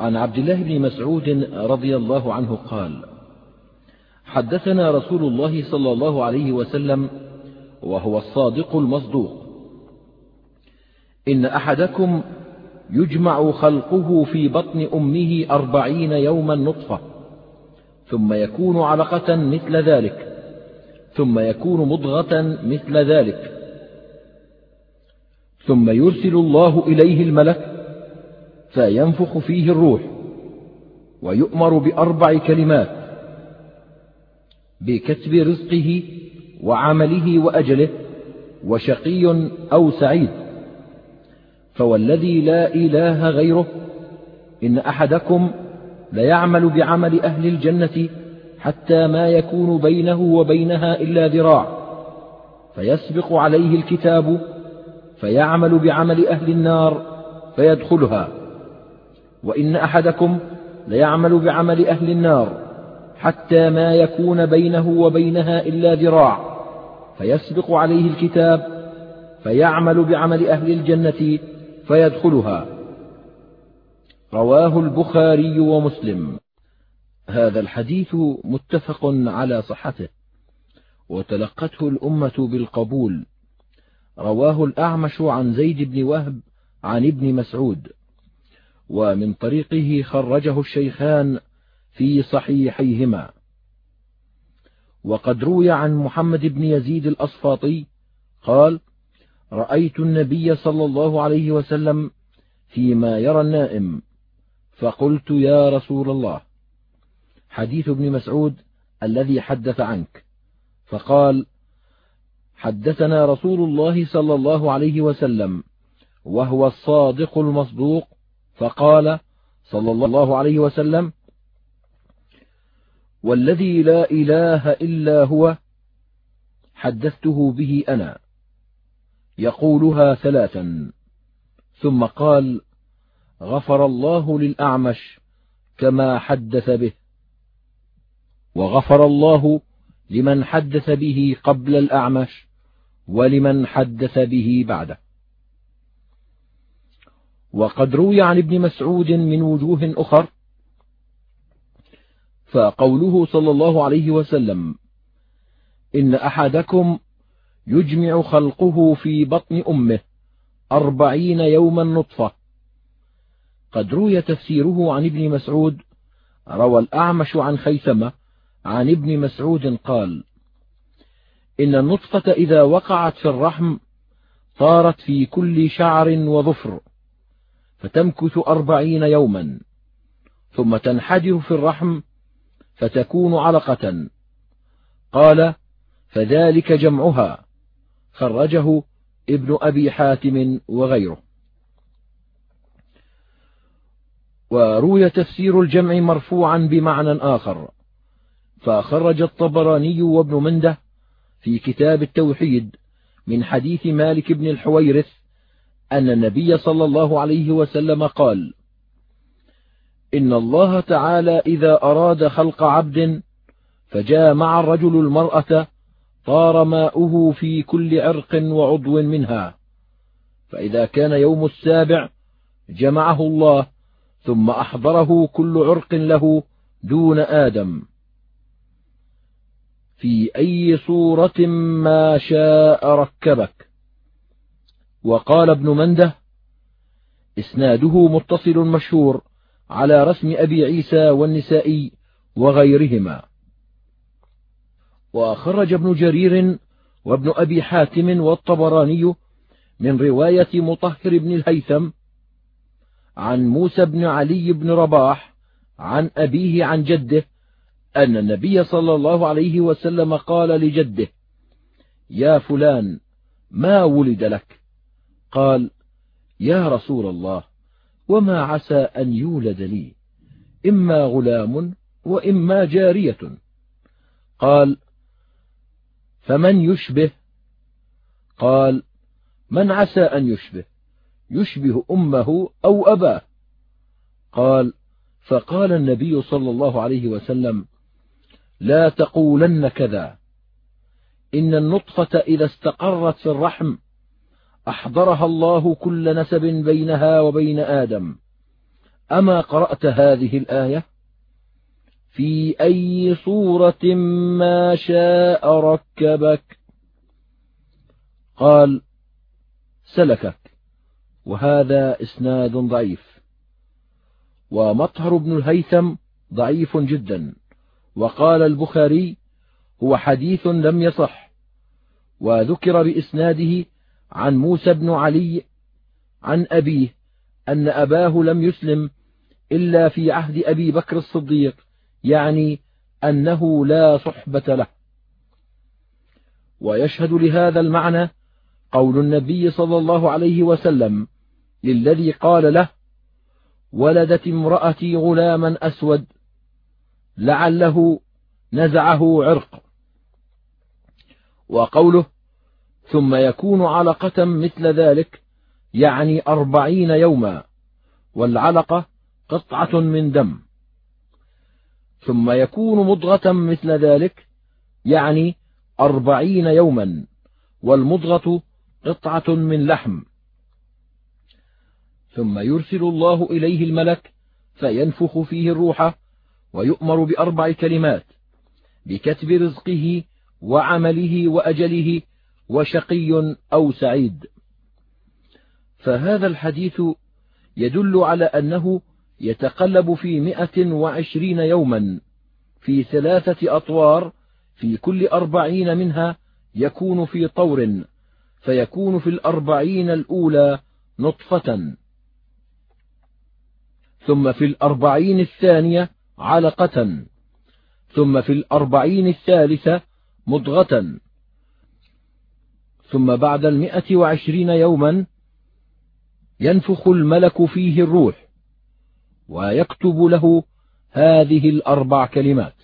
عن عبد الله بن مسعود رضي الله عنه قال حدثنا رسول الله صلى الله عليه وسلم وهو الصادق المصدوق. إن أحدكم يجمع خلقه في بطن أمه أربعين يوما نطفة ثم يكون علقة مثل ذلك ثم يكون مضغة مثل ذلك ثم يرسل الله إليه الملك فينفخ فيه الروح ويؤمر بأربع كلمات بكتب رزقه وعمله وأجله وشقي أو سعيد فوالذي لا إله غيره إن أحدكم ليعمل بعمل أهل الجنة حتى ما يكون بينه وبينها إلا ذراع فيسبق عليه الكتاب فيعمل بعمل أهل النار فيدخلها وإن أحدكم ليعمل بعمل أهل النار حتى ما يكون بينه وبينها إلا ذراع فيسبق عليه الكتاب فيعمل بعمل أهل الجنة فيدخلها. رواه البخاري ومسلم. هذا الحديث متفق على صحته. وتلقته الأمة بالقبول. رواه الأعمش عن زيد بن وهب عن ابن مسعود. ومن طريقه خرجه الشيخان في صحيحيهما. وقد روي عن محمد بن يزيد الأصفاطي قال رأيت النبي صلى الله عليه وسلم فيما يرى النائم فقلت يا رسول الله حديث ابن مسعود الذي حدث عنك. فقال حدثنا رسول الله صلى الله عليه وسلم وهو الصادق المصدوق فقال صلى الله عليه وسلم والذي لا إله إلا هو حدثته به أنا يقولها ثلاثا. ثم قال غفر الله للأعمش كما حدث به وغفر الله لمن حدث به قبل الأعمش ولمن حدث به بعده. وقد روي عن ابن مسعود من وجوه أخر فقوله صلى الله عليه وسلم إن أحدكم يجمع خلقه في بطن أمه أربعين يوما نطفة. قد روي تفسيره عن ابن مسعود روى الأعمش عن خيثمة عن ابن مسعود قال إن النطفة إذا وقعت في الرحم طارت في كل شعر وظفر. فتمكث أربعين يوما ثم تنحدر في الرحم فتكون علقة. قال فذلك جمعها خرجه ابن أبي حاتم وغيره. وروي تفسير الجمع مرفوعا بمعنى آخر فخرج الطبراني وابن منده في كتاب التوحيد من حديث مالك بن الحويرث أن النبي صلى الله عليه وسلم قال إن الله تعالى إذا أراد خلق عبد فجامع الرجل المرأة طار ماؤه في كل عرق وعضو منها. فإذا كان يوم السابع جمعه الله ثم أحضره كل عرق له دون آدم. في أي صورة ما شاء ركبك؟ وقال ابن منده إسناده متصل مشهور على رسم أبي عيسى والنسائي وغيرهما. وخرج ابن جرير وابن أبي حاتم والطبراني من رواية مطهر بن الهيثم عن موسى بن علي بن رباح عن أبيه عن جده أن النبي صلى الله عليه وسلم قال لجده يا فلان ما ولد لك؟ قال يا رسول الله وما عسى أن يولد لي إما غلام وإما جارية. قال فمن يشبه؟ قال من عسى أن يشبه يشبه أمه أو أباه. قال فقال النبي صلى الله عليه وسلم لا تقولن كذا إن النطفة إذا استقرت في الرحم أحضرها الله كل نسب بينها وبين آدم. أما قرأت هذه الآية؟ في أي صورة ما شاء ركبك؟ قال سلكك. وهذا إسناد ضعيف. ومطهر بن الهيثم ضعيف جدا. وقال البخاري هو حديث لم يصح. وذكر بإسناده عن موسى بن علي عن أبيه أن أباه لم يسلم إلا في عهد أبي بكر الصديق يعني أنه لا صحبة له. ويشهد لهذا المعنى قول النبي صلى الله عليه وسلم للذي قال له ولدت امرأتي غلاما أسود لعله نزعه عرق وقوله ثم يكون علقة مثل ذلك يعني أربعين يوما والعلقة قطعة من دم. ثم يكون مضغة مثل ذلك يعني أربعين يوما والمضغة قطعة من لحم. ثم يرسل الله إليه الملك فينفخ فيه الروح ويؤمر بأربع كلمات بكتب رزقه وعمله وأجله وشقي أو سعيد. فهذا الحديث يدل على أنه يتقلب في مئة وعشرين يوما في ثلاثة أطوار في كل أربعين منها يكون في طور فيكون في الأربعين الأولى نطفة. ثم في الأربعين الثانية علقة. ثم في الأربعين الثالثة مضغة. ثم بعد المئة وعشرين يوما ينفخ الملك فيه الروح ويكتب له هذه الأربع كلمات.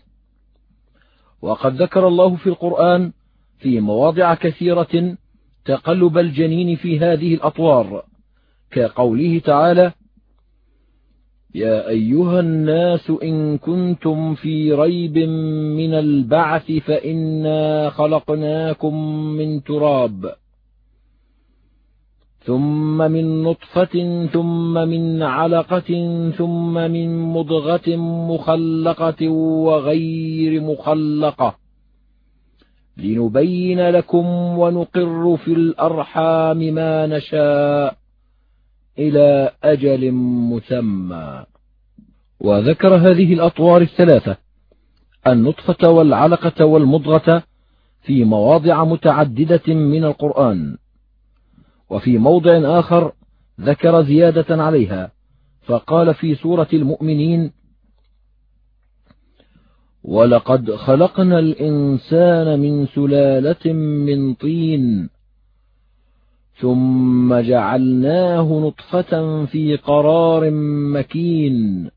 وقد ذكر الله في القرآن في مواضع كثيرة تقلب الجنين في هذه الأطوار كقوله تعالى يا أيها الناس إن كنتم في ريب من البعث فإنا خلقناكم من تراب ثم من نطفة ثم من علقة ثم من مضغة مخلقة وغير مخلقة. لنبين لكم ونقر في الأرحام ما نشاء. إلى أجل مسمى. وذكر هذه الأطوار الثلاثة النطفة والعلقة والمضغة في مواضع متعددة من القرآن. وفي موضع آخر ذكر زيادة عليها فقال في سورة المؤمنين ولقد خلقنا الإنسان من سلالة من طين ثم جعلناه نطفة في قرار مكين.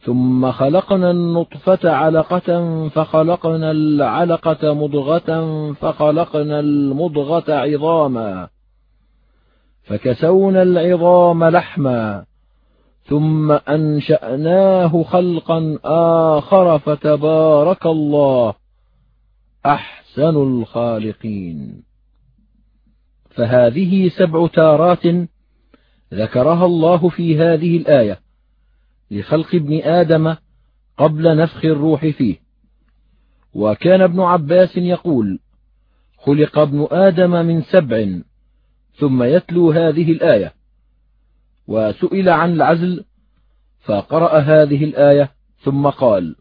ثم خلقنا النطفة علقة فخلقنا العلقة مضغة فخلقنا المضغة عظاما. فكسونا العظام لحما. ثم أنشأناه خلقا آخر فتبارك الله. أحسن الخالقين. فهذه سبع تارات ذكرها الله في هذه الآية لخلق ابن آدم قبل نفخ الروح فيه. وكان ابن عباس يقول خلق ابن آدم من سبع ثم يتلو هذه الآية. وسئل عن العزل فقرأ هذه الآية ثم قال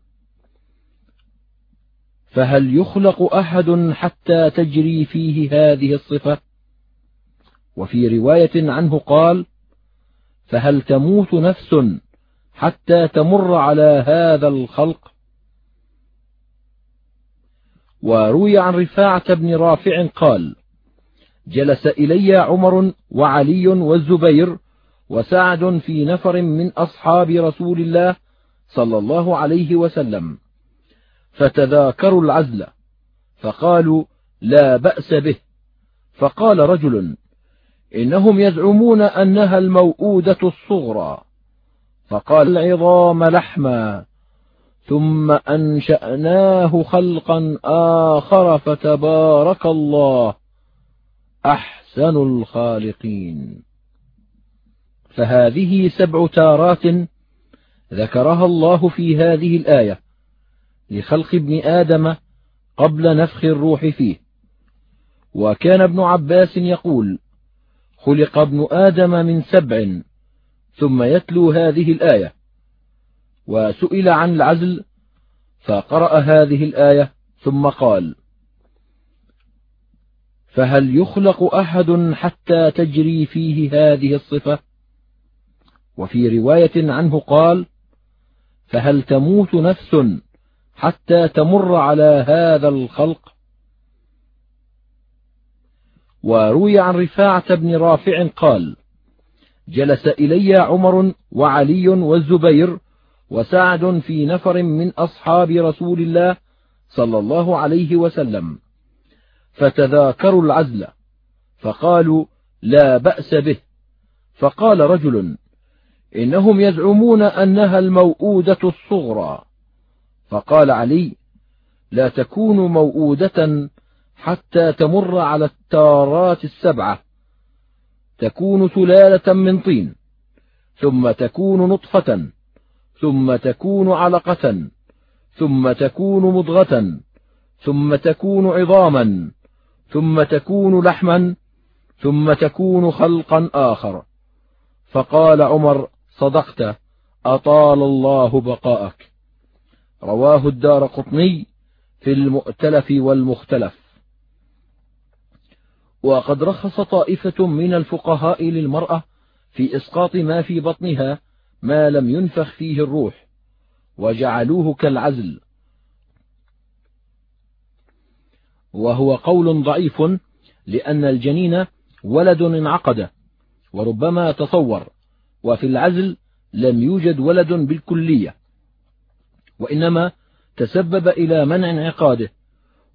فهل يخلق أحد حتى تجري فيه هذه الصفة؟ وفي رواية عنه قال فهل تموت نفس حتى تمر على هذا الخلق؟ وروي عن رفاعة بن رافع قال جلس إلي عمر وعلي والزبير وسعد في نفر من أصحاب رسول الله صلى الله عليه وسلم فتذاكروا العزل فقالوا لا بأس به. فقال رجل إنهم يزعمون أنها الموؤودة الصغرى. فقال العظام لحما ثم أنشأناه خلقا آخر فتبارك الله أحسن الخالقين. فهذه سبع تارات ذكرها الله في هذه الآية لخلق ابن آدم قبل نفخ الروح فيه. وكان ابن عباس يقول خلق ابن آدم من سبع ثم يتلو هذه الآية. وسئل عن العزل فقرأ هذه الآية ثم قال فهل يخلق أحد حتى تجري فيه هذه الصفة؟ وفي رواية عنه قال فهل تموت نفس حتى تمر على هذا الخلق؟ وروي عن رفاعة بن رافع قال جلس إلي عمر وعلي والزبير وسعد في نفر من أصحاب رسول الله صلى الله عليه وسلم فتذاكروا العزل فقالوا لا بأس به. فقال رجل إنهم يزعمون أنها الموؤودة الصغرى. فقال علي لا تكون موؤودة حتى تمر على التارات السبعة. تكون سلالة من طين ثم تكون نطفة ثم تكون علقة ثم تكون مضغة ثم تكون عظاما ثم تكون لحما ثم تكون خلقا آخر. فقال عمر صدقت أطال الله بقاءك. رواه الدار قطني في المؤتلف والمختلف. وقد رخص طائفة من الفقهاء للمرأة في إسقاط ما في بطنها ما لم ينفخ فيه الروح وجعلوه كالعزل. وهو قول ضعيف لأن الجنين ولد انعقد وربما تصور وفي العزل لم يوجد ولد بالكلية وإنما تسبب إلى منع انعقاده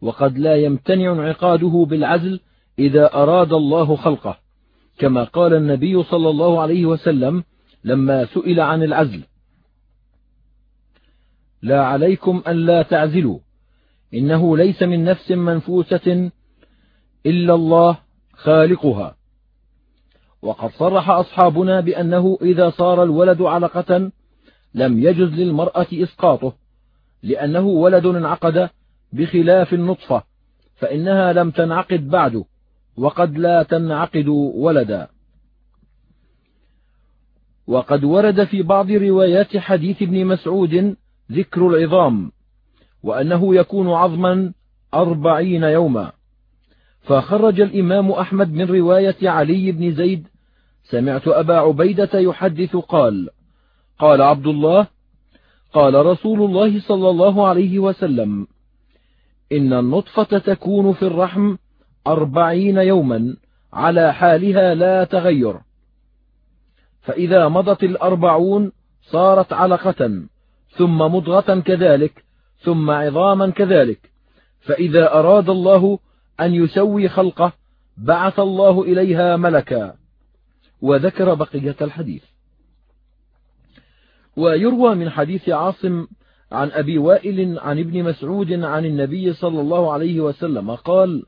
وقد لا يمتنع انعقاده بالعزل إذا أراد الله خلقه. كما قال النبي صلى الله عليه وسلم لما سئل عن العزل. لا عليكم أن لا تعزلوا. إنه ليس من نفس منفوسة إلا الله خالقها. وقد صرح أصحابنا بأنه إذا صار الولد علقة لم يجز للمرأة إسقاطه لأنه ولد انعقد بخلاف النطفة فإنها لم تنعقد بعد وقد لا تنعقد ولدا. وقد ورد في بعض روايات حديث ابن مسعود ذكر العظام وأنه يكون عظما أربعين يوما. فخرج الإمام أحمد من رواية علي بن زيد سمعت أبا عبيدة يحدث قال قال عبد الله قال رسول الله صلى الله عليه وسلم إن النطفة تكون في الرحم أربعين يوما على حالها لا تغير. فإذا مضت الأربعون صارت علقة ثم مضغة كذلك ثم عظاما كذلك. فإذا أراد الله أن يسوي خلقه بعث الله إليها ملكا وذكر بقية الحديث. ويروى من حديث عاصم عن أبي وائل عن ابن مسعود عن النبي صلى الله عليه وسلم قال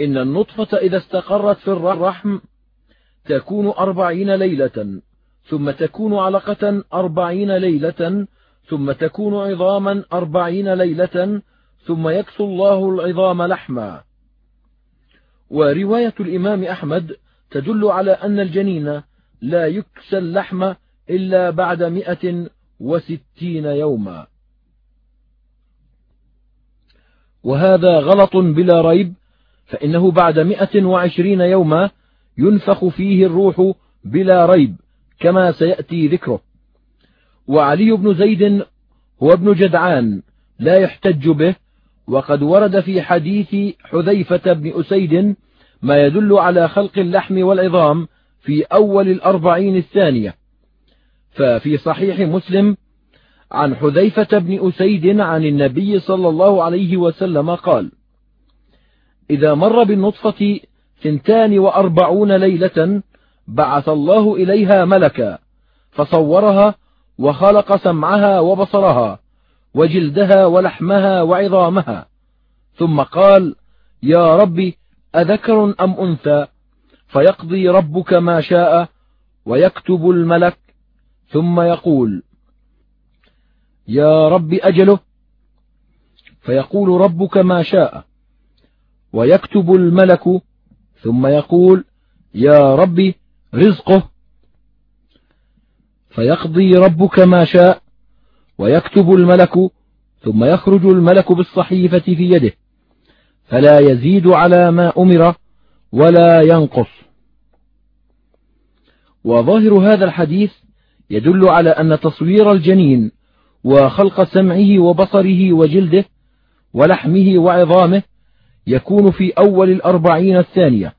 إن النطفة إذا استقرت في الرحم تكون أربعين ليلة ثم تكون علقة أربعين ليلة ثم تكون عظاما أربعين ليلة ثم يكسو الله العظام لحما. ورواية الإمام أحمد تدل على أن الجنين لا يكسى اللحم إلا بعد مئة وستين يوما. وهذا غلط بلا ريب فإنه بعد مئة وعشرين يوما ينفخ فيه الروح بلا ريب كما سيأتي ذكره. وعلي بن زيد هو ابن جدعان لا يحتج به وقد ورد في حديث حذيفة بن أسيد ما يدل على خلق اللحم والعظام في أول الأربعين الثانية. ففي صحيح مسلم عن حذيفة بن أسيد عن النبي صلى الله عليه وسلم قال إذا مر بالنطفة ثنتان وأربعون ليلة بعث الله إليها ملكا فصورها وخلق سمعها وبصرها وجلدها ولحمها وعظامها ثم قال يا رب أذكر أم أنثى؟ فيقضي ربك ما شاء ويكتب الملك. ثم يقول يا رب أجله؟ فيقول ربك ما شاء. ويكتب الملك ثم يقول يا رب رزقه. فيقضي ربك ما شاء ويكتب الملك ثم يخرج الملك بالصحيفة في يده. فلا يزيد على ما أمر ولا ينقص. وظاهر هذا الحديث يدل على أن تصوير الجنين وخلق سمعه وبصره وجلده ولحمه وعظامه يكون في أول الأربعين الثانية.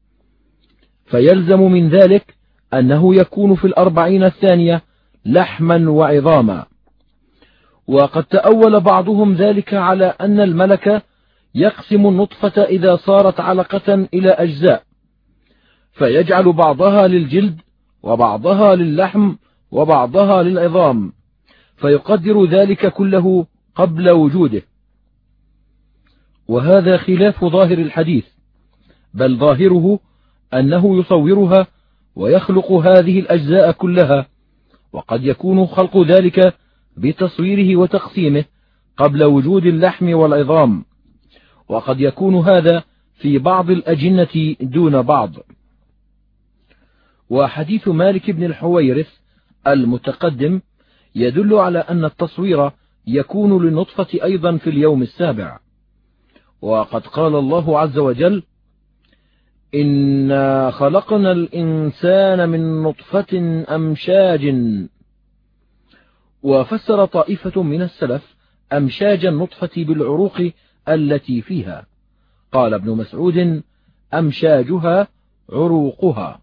فيلزم من ذلك أنه يكون في الأربعين الثانية لحما وعظاما. وقد تأول بعضهم ذلك على أن الملك يقسم النطفة إذا صارت علقة إلى أجزاء. فيجعل بعضها للجلد وبعضها للحم وبعضها للعظام. فيقدر ذلك كله قبل وجوده. وهذا خلاف ظاهر الحديث بل ظاهره أنه يصورها ويخلق هذه الأجزاء كلها وقد يكون خلق ذلك بتصويره وتقسيمه قبل وجود اللحم والعظام وقد يكون هذا في بعض الأجنة دون بعض. وحديث مالك بن الحويرث المتقدم يدل على أن التصوير يكون للنطفة أيضا في اليوم السابع. وقد قال الله عز وجل إنا خلقنا الإنسان من نطفة أمشاج. وفسر طائفة من السلف أمشاج النطفة بالعروق التي فيها. قال ابن مسعود أمشاجها عروقها.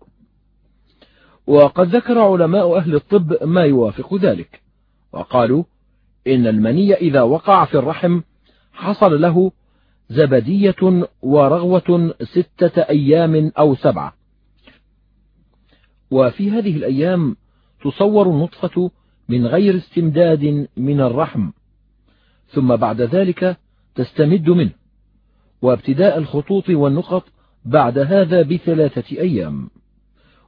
وقد ذكر علماء أهل الطب ما يوافق ذلك. وقالوا إن المني إذا وقع في الرحم حصل له زبدية ورغوة ستة أيام أو سبعة. وفي هذه الأيام تصور النطفة من غير استمداد من الرحم. ثم بعد ذلك تستمد منه. وابتداء الخطوط والنقط بعد هذا بثلاثة أيام.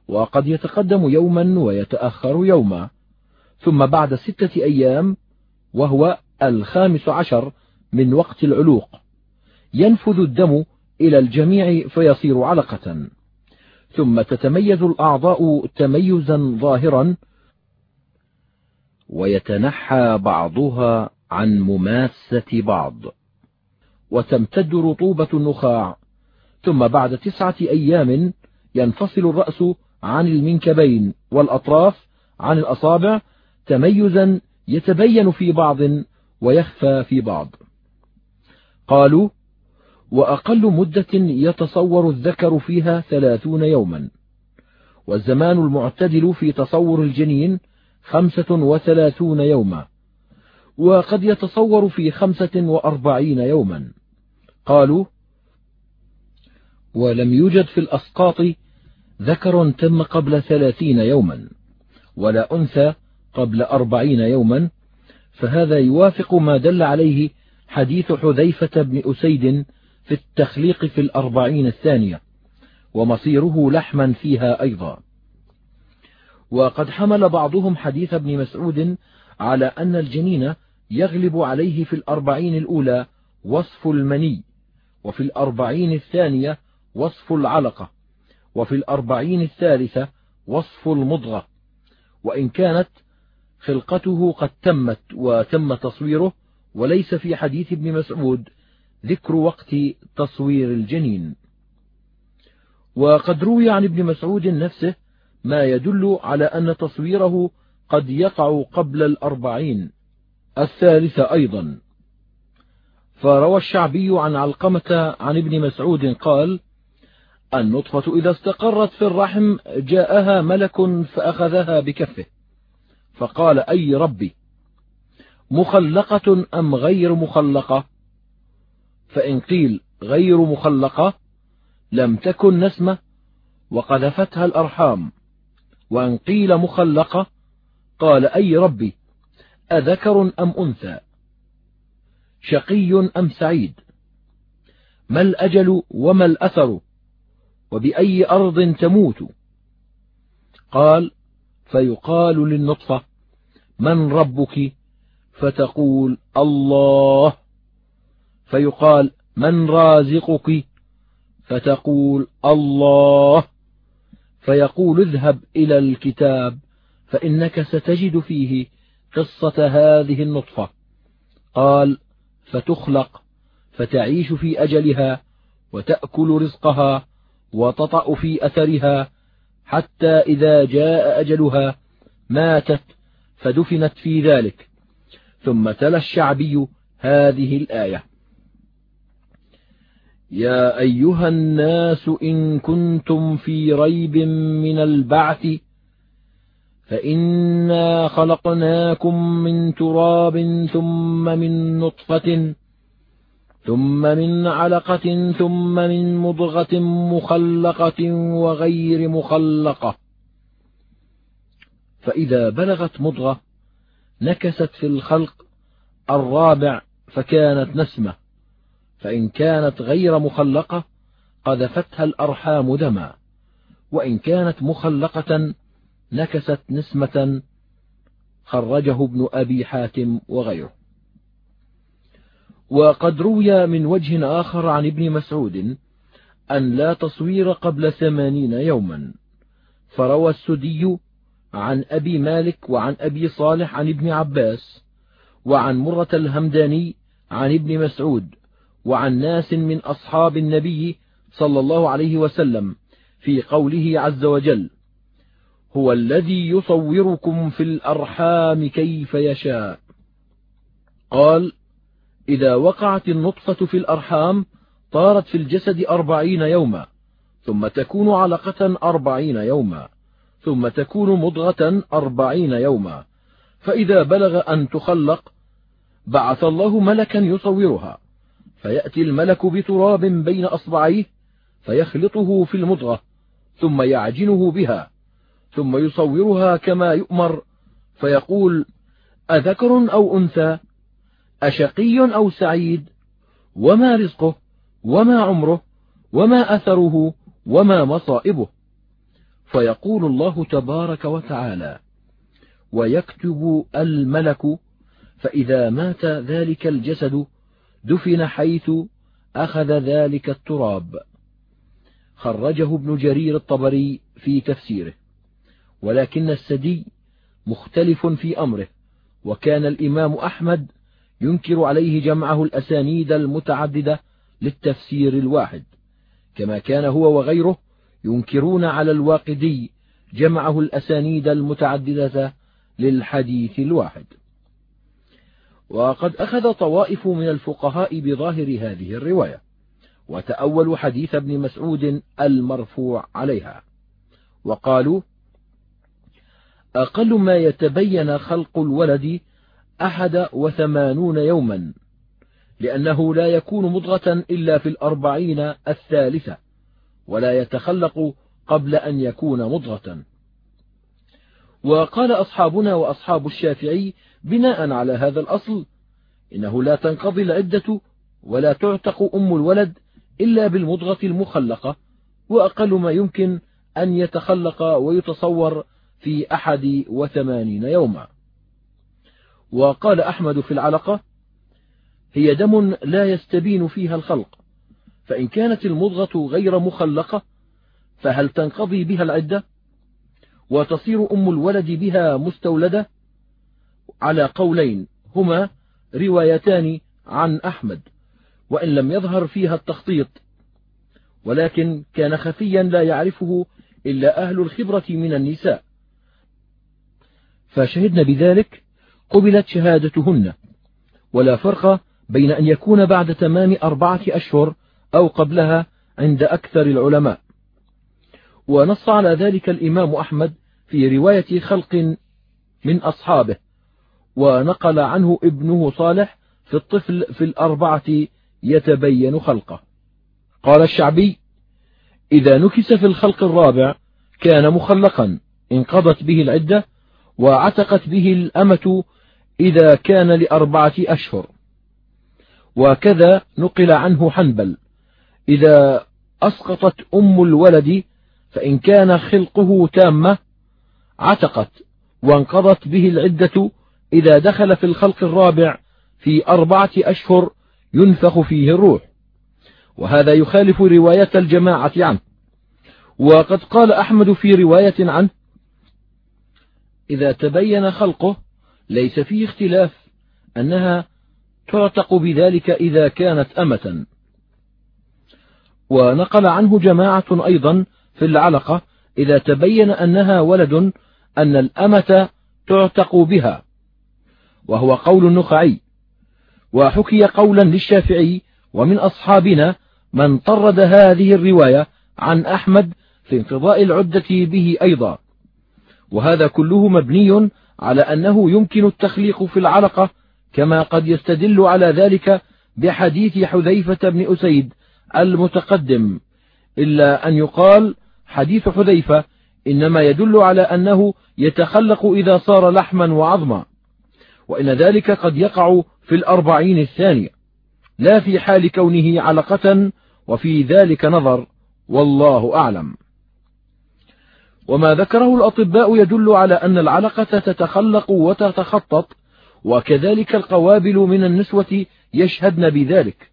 وقد يتقدم يوما ويتأخر يوما. ثم بعد ستة أيام وهو الخامس عشر من وقت العلوق. ينفذ الدم إلى الجميع فيصير علقة. ثم تتميز الأعضاء تميزا ظاهرا ويتنحى بعضها عن مماسة بعض. وتمتد رطوبة النخاع ثم بعد تسعة أيام ينفصل الرأس عن المنكبين والأطراف عن الأصابع تميزا يتبين في بعض ويخفى في بعض. قالوا وأقل مدة يتصور الذكر فيها ثلاثون يوما. والزمان المعتدل في تصور الجنين خمسة وثلاثون يوما. وقد يتصور في خمسة وأربعين يوما. قالوا ولم يوجد في الأسقاط ذكر تم قبل ثلاثين يوما ولا أنثى قبل أربعين يوما. فهذا يوافق ما دل عليه حديث حذيفة بن أسيد في التخليق في الأربعين الثانية ومصيره لحما فيها أيضا. وقد حمل بعضهم حديث ابن مسعود على أن الجنين يغلب عليه في الأربعين الأولى وصف المني وفي الأربعين الثانية وصف العلقة وفي الأربعين الثالثة وصف المضغة. وإن كانت خلقته قد تمت وتم تصويره وليس في حديث ابن مسعود ذكر وقت تصوير الجنين. وقد روي عن ابن مسعود نفسه ما يدل على أن تصويره قد يقع قبل الأربعين. الثالثة أيضا. فروى الشعبي عن علقمة عن ابن مسعود قال النطفة إذا استقرت في الرحم جاءها ملك فأخذها بكفه. فقال أي ربي مخلقة أم غير مخلقة؟ فإن قيل غير مخلقة لم تكن نسمة وقذفتها الأرحام. وإن قيل مخلقة قال أي ربي أذكر أم أنثى؟ شقي أم سعيد؟ ما الأجل وما الأثر؟ وبأي أرض تموت؟ قال فيقال للنطفة من ربك؟ فتقول الله. فيقال من رازقك؟ فتقول الله. فيقول اذهب إلى الكتاب فإنك ستجد فيه قصة هذه النطفة. قال فتخلق فتعيش في أجلها وتأكل رزقها وتطأ في أثرها حتى إذا جاء أجلها ماتت فدفنت في ذلك. ثم تلا الشعبي هذه الآية. يا أيها الناس إن كنتم في ريب من البعث فإنا خلقناكم من تراب ثم من نطفة ثم من علقة ثم من مضغة مخلقة وغير مخلقة. فإذا بلغت مضغة نكست في الخلق الرابع فكانت نسمة. فإن كانت غير مخلقة قذفتها الأرحام دما وإن كانت مخلقة نكست نسمة خرجه ابن أبي حاتم وغيره. وقد روي من وجه آخر عن ابن مسعود أن لا تصوير قبل ثمانين يوما فروى السدي عن أبي مالك وعن أبي صالح عن ابن عباس وعن مرة الهمداني عن ابن مسعود وعن ناس من أصحاب النبي صلى الله عليه وسلم في قوله عز وجل هو الذي يصوركم في الأرحام كيف يشاء. قال إذا وقعت النطفة في الأرحام طارت في الجسد أربعين يوما ثم تكون علقة أربعين يوما ثم تكون مضغة أربعين يوما فإذا بلغ أن تخلق بعث الله ملكا يصورها فيأتي الملك بتراب بين أصبعيه فيخلطه في المضغة ثم يعجنه بها ثم يصورها كما يؤمر فيقول أذكر أو أنثى؟ أشقي أو سعيد؟ وما رزقه؟ وما عمره؟ وما أثره؟ وما مصائبه؟ فيقول الله تبارك وتعالى ويكتب الملك فإذا مات ذلك الجسد دفن حيث أخذ ذلك التراب. خرجه ابن جرير الطبري في تفسيره. ولكن السدي مختلف في أمره وكان الإمام أحمد ينكر عليه جمعه الأسانيد المتعددة للتفسير الواحد. كما كان هو وغيره ينكرون على الواقدي جمعه الأسانيد المتعددة للحديث الواحد. وقد أخذ طوائف من الفقهاء بظاهر هذه الرواية. وتأولوا حديث ابن مسعود المرفوع عليها. وقالوا أقل ما يتبين خلق الولد أحد وثمانون يوما لأنه لا يكون مضغة إلا في الأربعين الثالثة ولا يتخلق قبل أن يكون مضغة. وقال أصحابنا وأصحاب الشافعي بناء على هذا الأصل إنه لا تنقضي العدة ولا تعتق أم الولد إلا بالمضغة المخلقة وأقل ما يمكن أن يتخلق ويتصور في أحد وثمانين يوما. وقال أحمد في العلقة هي دم لا يستبين فيها الخلق فإن كانت المضغة غير مخلقة فهل تنقضي بها العدة؟ وتصير أم الولد بها مستولدة على قولين هما روايتان عن أحمد وإن لم يظهر فيها التخطيط. ولكن كان خفيا لا يعرفه إلا أهل الخبرة من النساء. فشهدن بذلك قبلت شهادتهن. ولا فرق بين أن يكون بعد تمام أربعة أشهر أو قبلها عند أكثر العلماء. ونص على ذلك الإمام أحمد في رواية خلق من أصحابه. ونقل عنه ابنه صالح في الطفل في الأربعة يتبين خلقه. قال الشعبي إذا نكس في الخلق الرابع كان مخلقا انقضت به العدة وعتقت به الأمة إذا كان لأربعة أشهر. وكذا نقل عنه حنبل إذا أسقطت أم الولد فإن كان خلقه تامة عتقت وانقضت به العدة إذا دخل في الخلق الرابع في أربعة أشهر ينفخ فيه الروح. وهذا يخالف رواية الجماعة عنه. وقد قال أحمد في رواية عنه إذا تبين خلقه ليس فيه اختلاف أنها تعتق بذلك إذا كانت أمة. ونقل عنه جماعة أيضا في العلقة إذا تبين أنها ولد أن الأمة تعتق بها. وهو قول النخعي. وحكي قولا للشافعي ومن أصحابنا من طرد هذه الرواية عن أحمد في انقضاء العدة به أيضا. وهذا كله مبني على أنه يمكن التخليق في العلقة كما قد يستدل على ذلك بحديث حذيفة بن أسيد المتقدم. إلا أن يقال حديث حذيفة إنما يدل على أنه يتخلق إذا صار لحما وعظما. وإن ذلك قد يقع في الأربعين الثانية. لا في حال كونه علقة وفي ذلك نظر والله أعلم. وما ذكره الأطباء يدل على أن العلقة تتخلق وتتخطط وكذلك القوابل من النسوة يشهدن بذلك.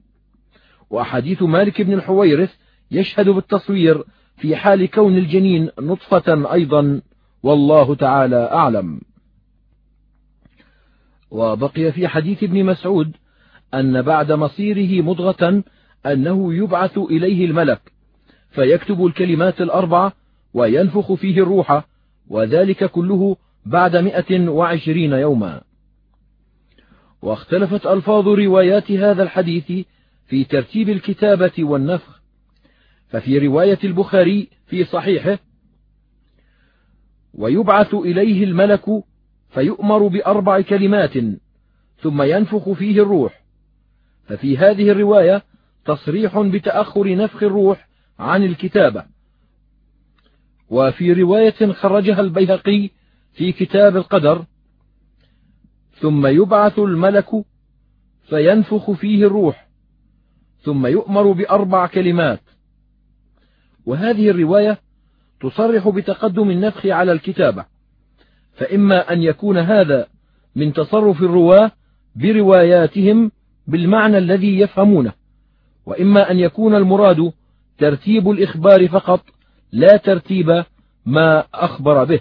وأحاديث مالك بن الحويرث يشهد بالتصوير في حال كون الجنين نطفة أيضا والله تعالى أعلم. وبقي في حديث ابن مسعود أن بعد مصيره مضغة أنه يبعث إليه الملك فيكتب الكلمات الأربعة وينفخ فيه الروح وذلك كله بعد مئة وعشرين يوما. واختلفت ألفاظ روايات هذا الحديث في ترتيب الكتابة والنفخ ففي رواية البخاري في صحيحه ويبعث إليه الملك فيؤمر بأربع كلمات ثم ينفخ فيه الروح. ففي هذه الرواية تصريح بتأخر نفخ الروح عن الكتابة. وفي رواية خرجها البيهقي في كتاب القدر ثم يبعث الملك فينفخ فيه الروح. ثم يؤمر بأربع كلمات. وهذه الرواية تصرح بتقدم النفخ على الكتابة. فإما أن يكون هذا من تصرف الرواة برواياتهم بالمعنى الذي يفهمونه وإما أن يكون المراد ترتيب الإخبار فقط لا ترتيب ما أخبر به.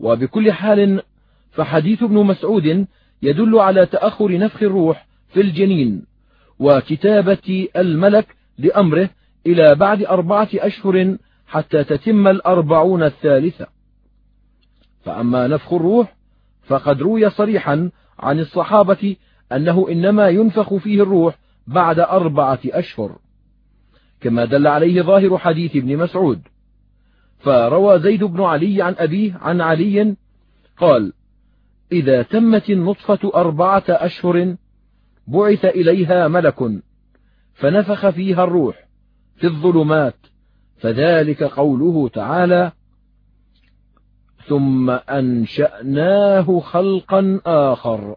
وبكل حال فحديث ابن مسعود يدل على تأخر نفخ الروح في الجنين وكتابة الملك لأمره إلى بعد أربعة أشهر حتى تتم الأربعون الثالثة. فأما نفخ الروح فقد روي صريحا عن الصحابة أنه إنما ينفخ فيه الروح بعد أربعة أشهر. كما دل عليه ظاهر حديث ابن مسعود. فروى زيد بن علي عن أبيه عن علي قال إذا تمت النطفة أربعة أشهر بعث إليها ملك فنفخ فيها الروح في الظلمات فذلك قوله تعالى ثم أنشأناه خلقا آخر.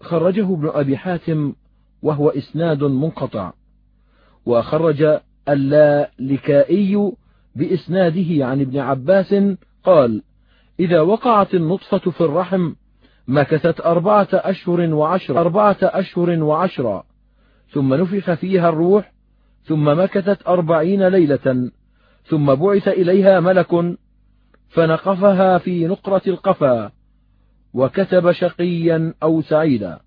خرجه ابن أبي حاتم وهو إسناد منقطع وخرج اللالكائي بإسناده عن ابن عباس قال إذا وقعت النطفة في الرحم مكثت أربعة أشهر وعشرة أربعة أشهر وعشرة ثم نفخ فيها الروح ثم مكثت أربعين ليلة ثم بعث إليها ملك فنقفها في نقرة القفا وكتب شقيا أو سعيدا.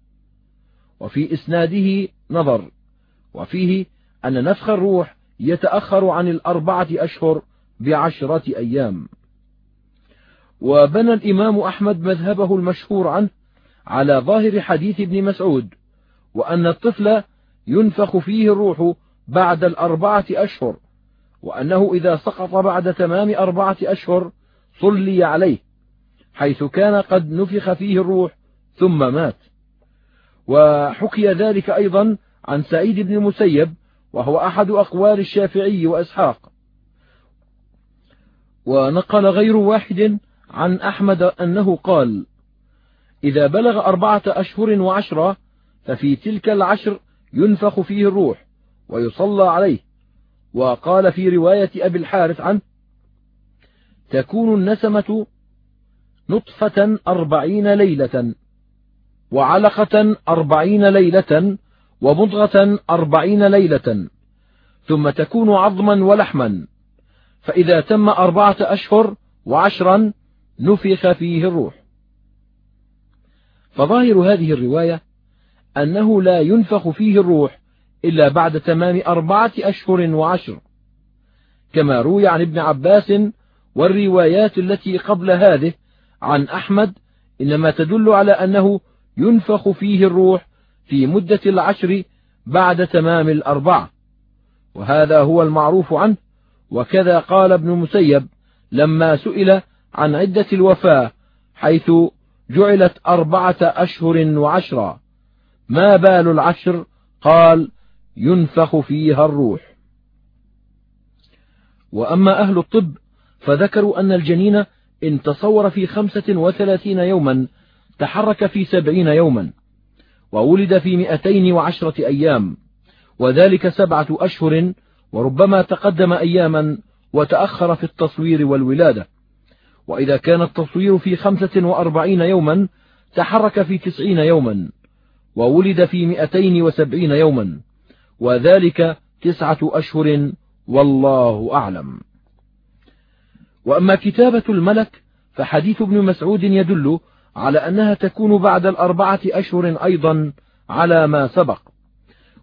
وفي إسناده نظر وفيه أن نفخ الروح يتأخر عن الأربعة أشهر بعشرة أيام. وبنى الإمام أحمد مذهبه المشهور عنه على ظاهر حديث ابن مسعود وأن الطفل ينفخ فيه الروح بعد الأربعة أشهر وأنه إذا سقط بعد تمام أربعة أشهر صلي عليه حيث كان قد نفخ فيه الروح ثم مات. وحكي ذلك أيضا عن سعيد بن المسيب وهو أحد أقوال الشافعي وإسحاق. ونقل غير واحد عن أحمد أنه قال إذا بلغ أربعة أشهر وعشرة ففي تلك العشر ينفخ فيه الروح ويصلى عليه وقال في رواية أبي الحارث عنه تكون النسمة نطفة أربعين ليلة وعلقة أربعين ليلة ومضغة أربعين ليلة ثم تكون عظما ولحما فإذا تم أربعة أشهر وعشرا نفخ فيه الروح. فظاهر هذه الرواية أنه لا ينفخ فيه الروح إلا بعد تمام أربعة أشهر وعشر. كما روي عن ابن عباس والروايات التي قبل هذه عن أحمد إنما تدل على أنه ينفخ فيه الروح في مدة العشر بعد تمام الأربعة. وهذا هو المعروف عنه وكذا قال ابن مسيب لما سئل عن عدة الوفاة حيث جعلت أربعة أشهر وعشرا ما بال العشر؟ قال ينفخ فيها الروح. وأما أهل الطب فذكروا أن الجنين إن تصور في خمسة وثلاثين يوما تحرك في سبعين يوما وولد في مئتين وعشرة أيام وذلك سبعة أشهر وربما تقدم أياما وتأخر في التصوير والولادة. وإذا كان التصوير في خمسة وأربعين يوما تحرك في تسعين يوما وولد في مئتين وسبعين يوما. وذلك تسعة أشهر والله أعلم. وأما كتابة الملك فحديث ابن مسعود يدل على أنها تكون بعد الأربعة أشهر أيضا على ما سبق.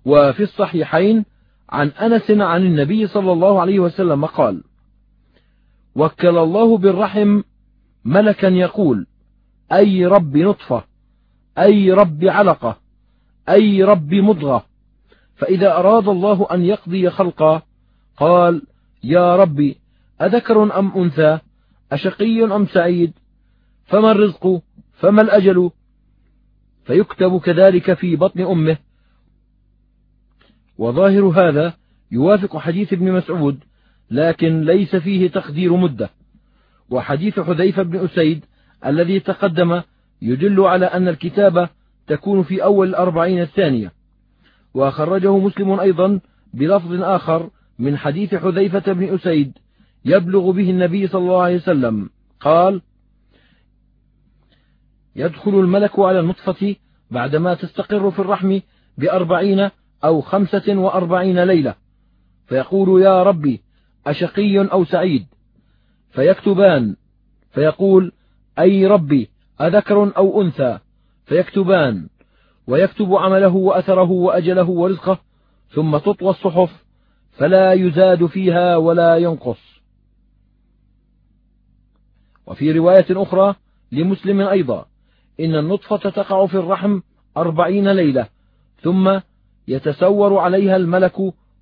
وفي الصحيحين عن أنس عن النبي صلى الله عليه وسلم قال وكل الله بالرحم ملكا يقول أي رب نطفة أي رب علقة أي رب مضغة فإذا أراد الله أن يقضي خلقا قال يا ربي أذكر أم أنثى؟ أشقي أم سعيد؟ فما الرزق؟ فما الأجل؟ فيكتب كذلك في بطن أمه. وظاهر هذا يوافق حديث ابن مسعود لكن ليس فيه تقدير مدة. وحديث حذيفة بن أسيد الذي تقدم يدل على أن الكتابة تكون في أول الأربعين الثانية. وخرجه مسلم أيضا بلفظ آخر من حديث حذيفة بن أسيد يبلغ به النبي صلى الله عليه وسلم. قال يدخل الملك على النطفة بعدما تستقر في الرحم بأربعين أو خمسة وأربعين ليلة. فيقول يا ربي أشقي أو سعيد؟ فيكتبان. فيقول أي ربي أذكر أو أنثى؟ فيكتبان. ويكتب عمله وأثره وأجله ورزقه ثم تطوى الصحف فلا يزاد فيها ولا ينقص. وفي رواية أخرى لمسلم أيضا إن النطفة تقع في الرحم أربعين ليلة ثم يتسور عليها الملك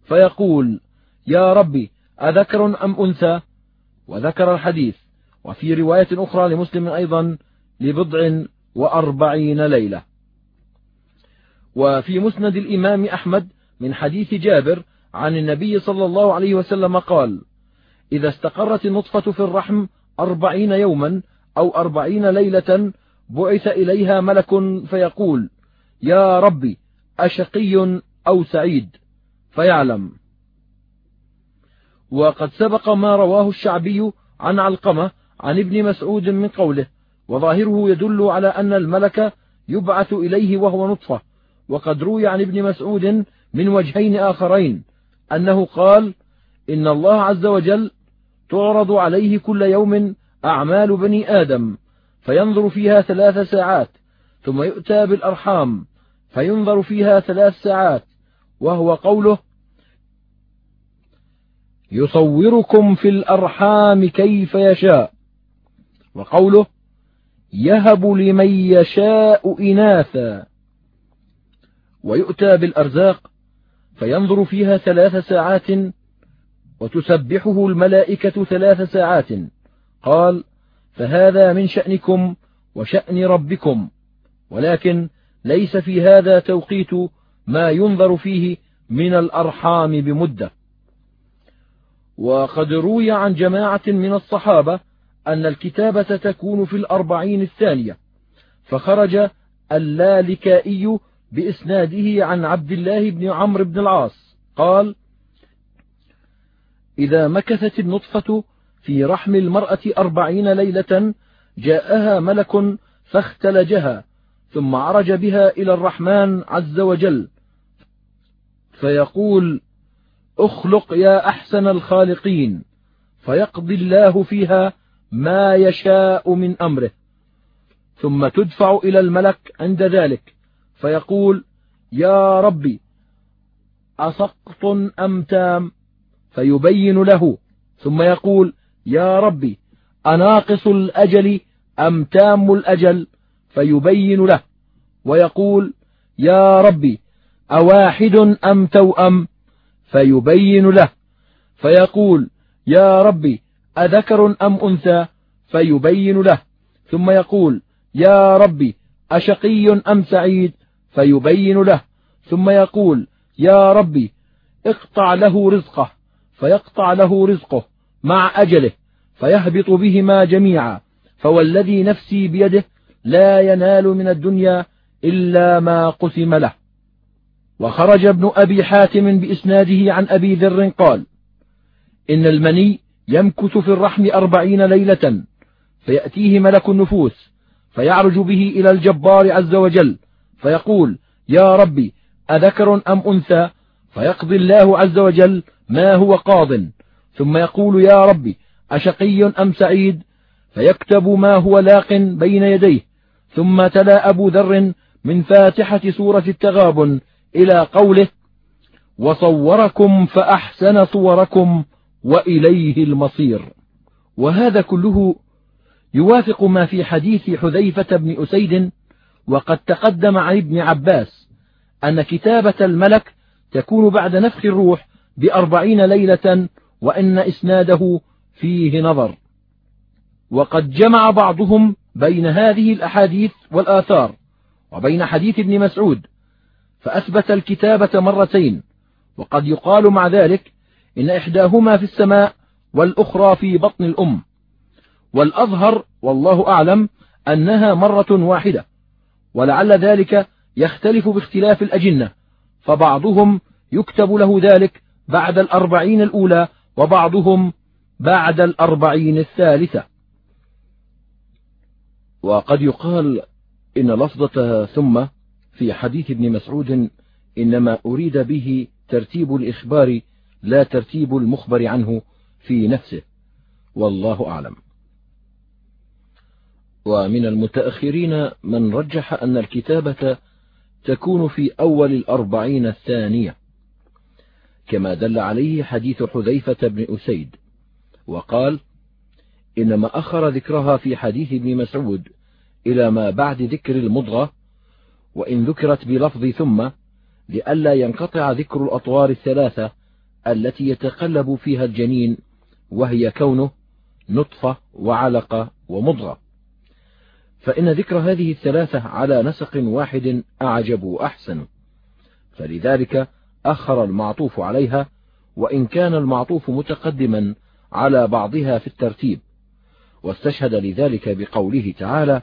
فيقول يا ربي أذكر أم أنثى؟ وذكر الحديث. وفي رواية أخرى لمسلم أيضا لبضع وأربعين ليلة. وفي مسند الإمام أحمد من حديث جابر عن النبي صلى الله عليه وسلم قال إذا استقرت النطفة في الرحم أربعين يوما أو أربعين ليلة بعث إليها ملك فيقول يا ربي أشقي أو سعيد؟ فيعلم. وقد سبق ما رواه الشعبي عن علقمة عن ابن مسعود من قوله وظاهره يدل على أن الملك يبعث إليه وهو نطفة وقد روي عن ابن مسعود من وجهين آخرين أنه قال إن الله عز وجل تعرض عليه كل يوم أعمال بني آدم فينظر فيها ثلاث ساعات ثم يؤتى بالأرحام فينظر فيها ثلاث ساعات وهو قوله يصوركم في الأرحام كيف يشاء وقوله يهب لمن يشاء إناثا ويؤتى بالأرزاق فينظر فيها ثلاث ساعات وتسبحه الملائكة ثلاث ساعات. قال فهذا من شأنكم وشأن ربكم ولكن ليس في هذا توقيت ما ينظر فيه من الأرحام بمدة. وقد روي عن جماعة من الصحابة أن الكتابة تكون في الأربعين الثانية فخرج اللالكائي بإسناده عن عبد الله بن عمرو بن العاص. قال إذا مكثت النطفة في رحم المرأة أربعين ليلة جاءها ملك فاختلجها ثم عرج بها إلى الرحمن عز وجل. فيقول أخلق يا أحسن الخالقين فيقضي الله فيها ما يشاء من أمره ثم تدفع إلى الملك عند ذلك. فيقول يا ربي أسقط أم تام؟ فيبين له ثم يقول يا ربي أناقص الأجل أم تام الأجل؟ فيبين له ويقول يا ربي أواحد أم توأم؟ فيبين له فيقول يا ربي أذكر أم أنثى؟ فيبين له ثم يقول يا ربي أشقي أم سعيد؟ فيبين له ثم يقول يا ربي اقطع له رزقه فيقطع له رزقه مع أجله فيهبط بهما جميعا فوالذي نفسي بيده لا ينال من الدنيا إلا ما قسم له. وخرج ابن أبي حاتم بإسناده عن أبي ذر قال إن المني يمكث في الرحم أربعين ليلة فيأتيه ملك النفوس فيعرج به إلى الجبار عز وجل فيقول يا ربي أذكر أم أنثى؟ فيقضي الله عز وجل ما هو قاض. ثم يقول يا ربي أشقي أم سعيد؟ فيكتب ما هو لاق بين يديه. ثم تلا أبو ذر من فاتحة سورة التغابن إلى قوله وصوركم فأحسن صوركم وإليه المصير. وهذا كله يوافق ما في حديث حذيفة بن أسيد وقد تقدم عن ابن عباس أن كتابة الملك تكون بعد نفخ الروح بأربعين ليلة وإن إسناده فيه نظر. وقد جمع بعضهم بين هذه الأحاديث والآثار وبين حديث ابن مسعود فأثبت الكتابة مرتين وقد يقال مع ذلك إن إحداهما في السماء والأخرى في بطن الأم والأظهر والله أعلم أنها مرة واحدة. ولعل ذلك يختلف باختلاف الأجنة فبعضهم يكتب له ذلك بعد الأربعين الأولى وبعضهم بعد الأربعين الثالثة. وقد يقال إن لفظة ثم في حديث ابن مسعود إنما أريد به ترتيب الإخبار لا ترتيب المخبر عنه في نفسه والله أعلم. ومن المتأخرين من رجح أن الكتابة تكون في أول الأربعين الثانية. كما دل عليه حديث حذيفة بن أسيد وقال إنما أخر ذكرها في حديث ابن مسعود إلى ما بعد ذكر المضغة وإن ذكرت بلفظ ثم لئلا ينقطع ذكر الأطوار الثلاثة التي يتقلب فيها الجنين وهي كونه نطفة وعلقة ومضغة. فإن ذكر هذه الثلاثة على نسق واحد أعجب وأحسن. فلذلك أخر المعطوف عليها وإن كان المعطوف متقدما على بعضها في الترتيب. واستشهد لذلك بقوله تعالى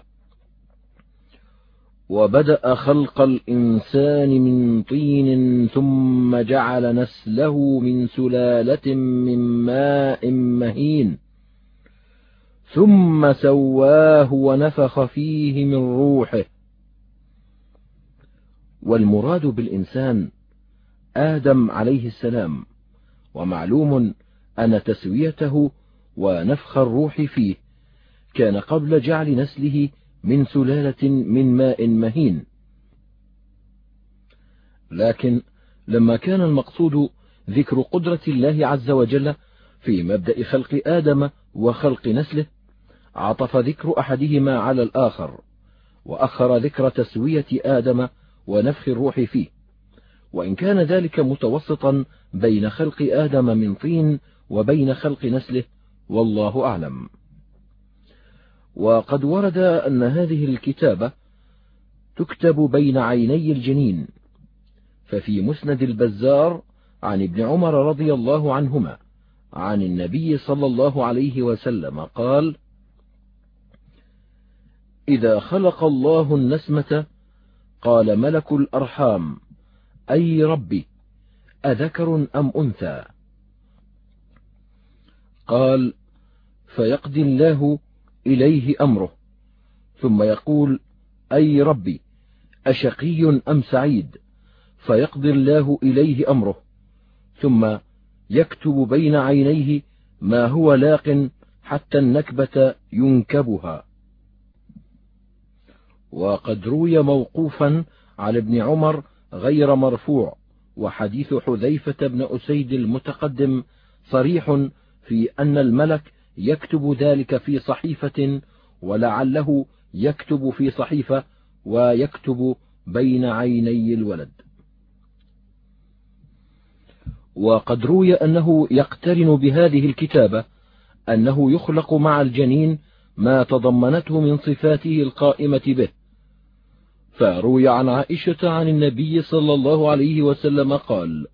وبدأ خلق الإنسان من طين ثم جعل نسله من سلالة من ماء مهين. ثم سواه ونفخ فيه من روحه. والمراد بالإنسان آدم عليه السلام ومعلوم أن تسويته ونفخ الروح فيه كان قبل جعل نسله من سلالة من ماء مهين. لكن لما كان المقصود ذكر قدرة الله عز وجل في مبدأ خلق آدم وخلق نسله عطف ذكر أحدهما على الآخر وأخر ذكر تسوية آدم ونفخ الروح فيه. وإن كان ذلك متوسطا بين خلق آدم من طين وبين خلق نسله والله أعلم. وقد ورد أن هذه الكتابة تكتب بين عيني الجنين ففي مسند البزار عن ابن عمر رضي الله عنهما عن النبي صلى الله عليه وسلم قال إذا خلق الله النسمة قال ملك الأرحام أي ربي أذكر أم أنثى؟ قال فيقضي الله إليه أمره ثم يقول أي ربي أشقي أم سعيد؟ فيقضي الله إليه أمره ثم يكتب بين عينيه ما هو لاق حتى النكبة ينكبها. وقد روي موقوفا على ابن عمر غير مرفوع وحديث حذيفة بن أسيد المتقدم صريح في أن الملك يكتب ذلك في صحيفة ولعله يكتب في صحيفة ويكتب بين عيني الولد. وقد روي أنه يقترن بهذه الكتابة أنه يخلق مع الجنين ما تضمنته من صفاته القائمة به. فروي عن عائشة عن النبي صلى الله عليه وسلم قال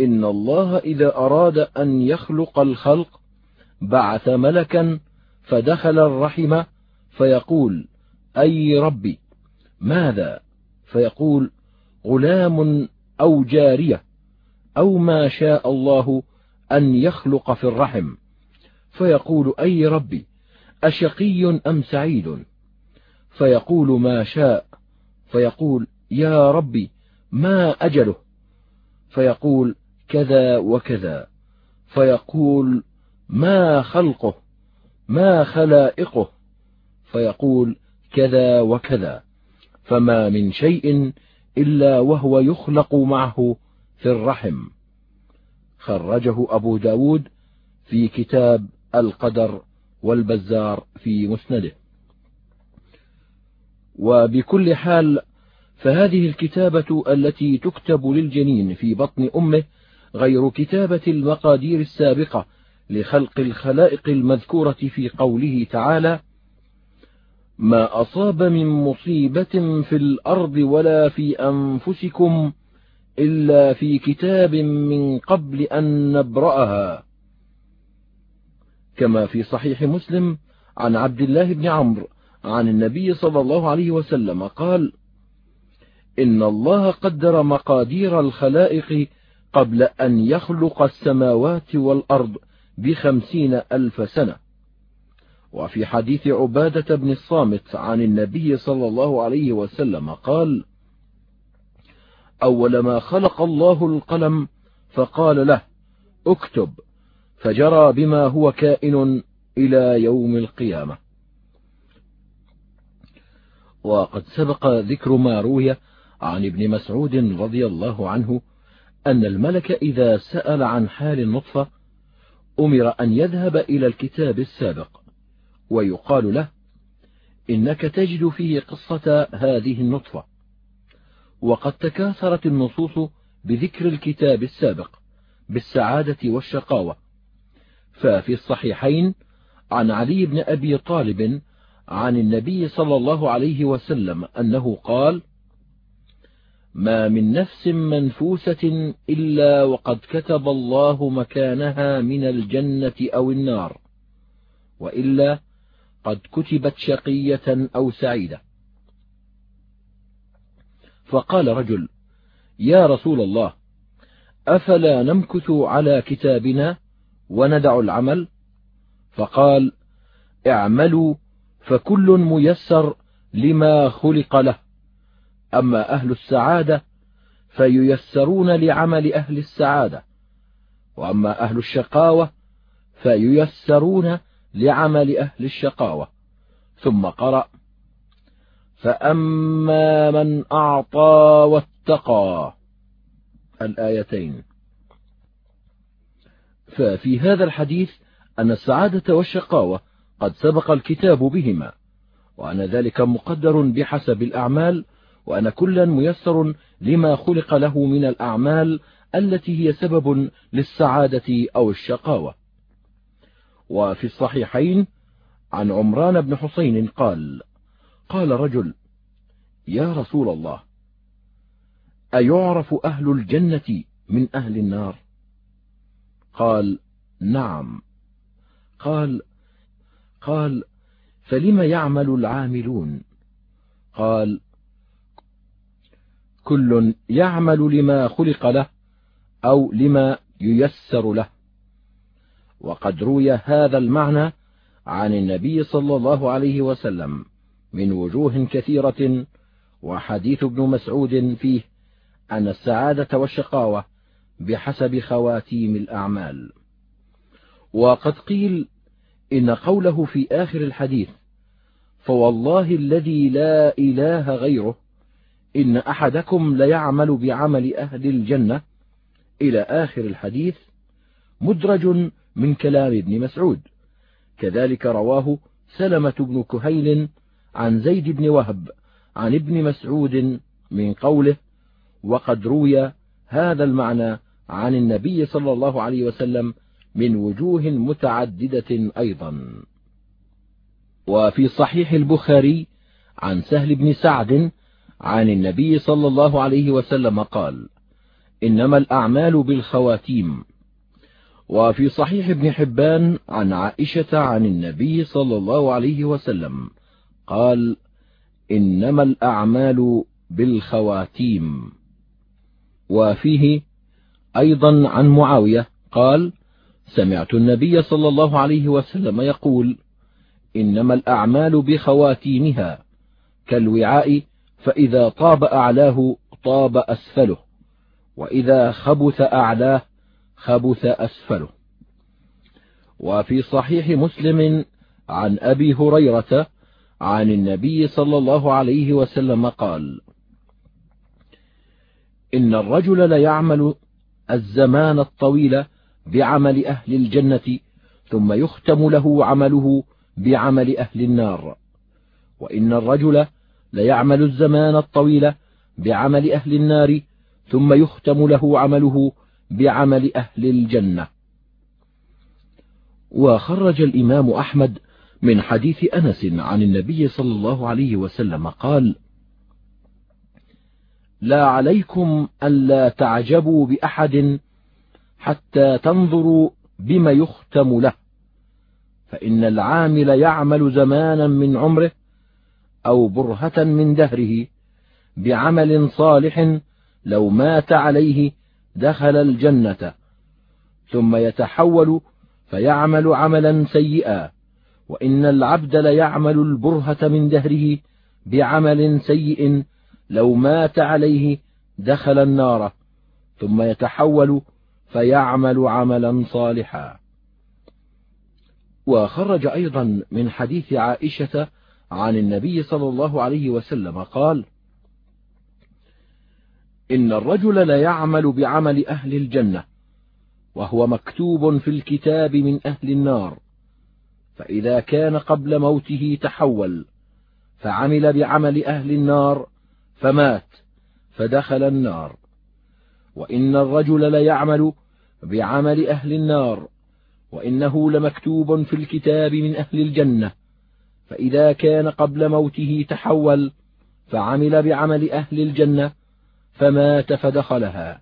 إن الله إذا أراد أن يخلق الخلق بعث ملكا فدخل الرحم فيقول أي ربي ماذا؟ فيقول غلام أو جارية أو ما شاء الله أن يخلق في الرحم. فيقول أي ربي أشقي أم سعيد؟ فيقول ما شاء فيقول يا ربي ما أجله؟ فيقول كذا وكذا فيقول ما خلقه ما خلائقه؟ فيقول كذا وكذا فما من شيء إلا وهو يخلق معه في الرحم. خرجه أبو داود في كتاب القدر والبزار في مسنده. وبكل حال فهذه الكتابة التي تكتب للجنين في بطن أمه غير كتابة المقادير السابقة لخلق الخلائق المذكورة في قوله تعالى ما أصاب من مصيبة في الأرض ولا في أنفسكم إلا في كتاب من قبل أن نبرأها. كما في صحيح مسلم عن عبد الله بن عمرو عن النبي صلى الله عليه وسلم قال إن الله قدر مقادير الخلائق قبل أن يخلق السماوات والأرض بخمسين ألف سنة. وفي حديث عبادة بن الصامت عن النبي صلى الله عليه وسلم قال أول ما خلق الله القلم فقال له اكتب فجرى بما هو كائن إلى يوم القيامة. وقد سبق ذكر ما روي عن ابن مسعود رضي الله عنه أن الملك إذا سأل عن حال النطفة أمر أن يذهب إلى الكتاب السابق ويقال له إنك تجد فيه قصة هذه النطفة. وقد تكاثرت النصوص بذكر الكتاب السابق بالسعادة والشقاوة. ففي الصحيحين عن علي بن أبي طالب عن النبي صلى الله عليه وسلم أنه قال ما من نفس منفوسة إلا وقد كتب الله مكانها من الجنة أو النار وإلا قد كتبت شقية أو سعيدة. فقال رجل يا رسول الله أفلا نمكث على كتابنا وندع العمل؟ فقال اعملوا فكل ميسر لما خلق له. أما أهل السعادة فييسرون لعمل أهل السعادة وأما أهل الشقاوة فييسرون لعمل أهل الشقاوة. ثم قرأ فأما من أعطى واتقى الآيتين. ففي هذا الحديث أن السعادة والشقاوة قد سبق الكتاب بهما وأن ذلك مقدر بحسب الأعمال وأن كلا ميسر لما خلق له من الأعمال التي هي سبب للسعادة أو الشقاوة. وفي الصحيحين عن عمران بن حسين قال قال رجل يا رسول الله أيعرف أهل الجنة من أهل النار؟ قال نعم. قال قال فلم يعمل العاملون؟ قال كل يعمل لما خلق له أو لما ييسر له. وقد روي هذا المعنى عن النبي صلى الله عليه وسلم من وجوه كثيرة وحديث ابن مسعود فيه أن السعادة والشقاوة بحسب خواتيم الأعمال. وقد قيل إن قوله في آخر الحديث فوالله الذي لا إله غيره إن أحدكم ليعمل بعمل أهل الجنة إلى آخر الحديث مدرج من كلام ابن مسعود. كذلك رواه سلمة بن كهيل عن زيد بن وهب عن ابن مسعود من قوله وقد روي هذا المعنى عن النبي صلى الله عليه وسلم من وجوه متعددة أيضا. وفي صحيح البخاري عن سهل بن سعد عن النبي صلى الله عليه وسلم قال إنما الأعمال بالخواتيم. وفي صحيح ابن حبان عن عائشة عن النبي صلى الله عليه وسلم قال إنما الأعمال بالخواتيم. وفيه أيضا عن معاوية قال سمعت النبي صلى الله عليه وسلم يقول إنما الأعمال بخواتيمها كالوعاء فإذا طاب أعلاه طاب أسفله وإذا خبث أعلاه خبث أسفله. وفي صحيح مسلم عن أبي هريرة عن النبي صلى الله عليه وسلم قال إن الرجل ليعمل الزمان الطويل بعمل أهل الجنة ثم يختم له عمله بعمل أهل النار. وإن الرجل ليعمل الزمان الطويل بعمل أهل النار ثم يختم له عمله بعمل أهل الجنة. وخرج الإمام أحمد من حديث أنس عن النبي صلى الله عليه وسلم قال لا عليكم ألا تعجبوا بأحد حتى تنظروا بم يختم له. فإن العامل يعمل زمانا من عمره أو برهة من دهره بعمل صالح لو مات عليه دخل الجنة. ثم يتحول فيعمل عملا سيئا. وإن العبد ليعمل البرهة من دهره بعمل سيء لو مات عليه دخل النار. ثم يتحول فيعمل عملا صالحا. وخرج أيضا من حديث عائشة عن النبي صلى الله عليه وسلم قال إن الرجل ليعمل بعمل أهل الجنة وهو مكتوب في الكتاب من أهل النار فإذا كان قبل موته تحول فعمل بعمل أهل النار فمات فدخل النار. وإن الرجل ليعمل بعمل أهل النار وإنه لمكتوب في الكتاب من أهل الجنة فإذا كان قبل موته تحول فعمل بعمل أهل الجنة فمات فدخلها.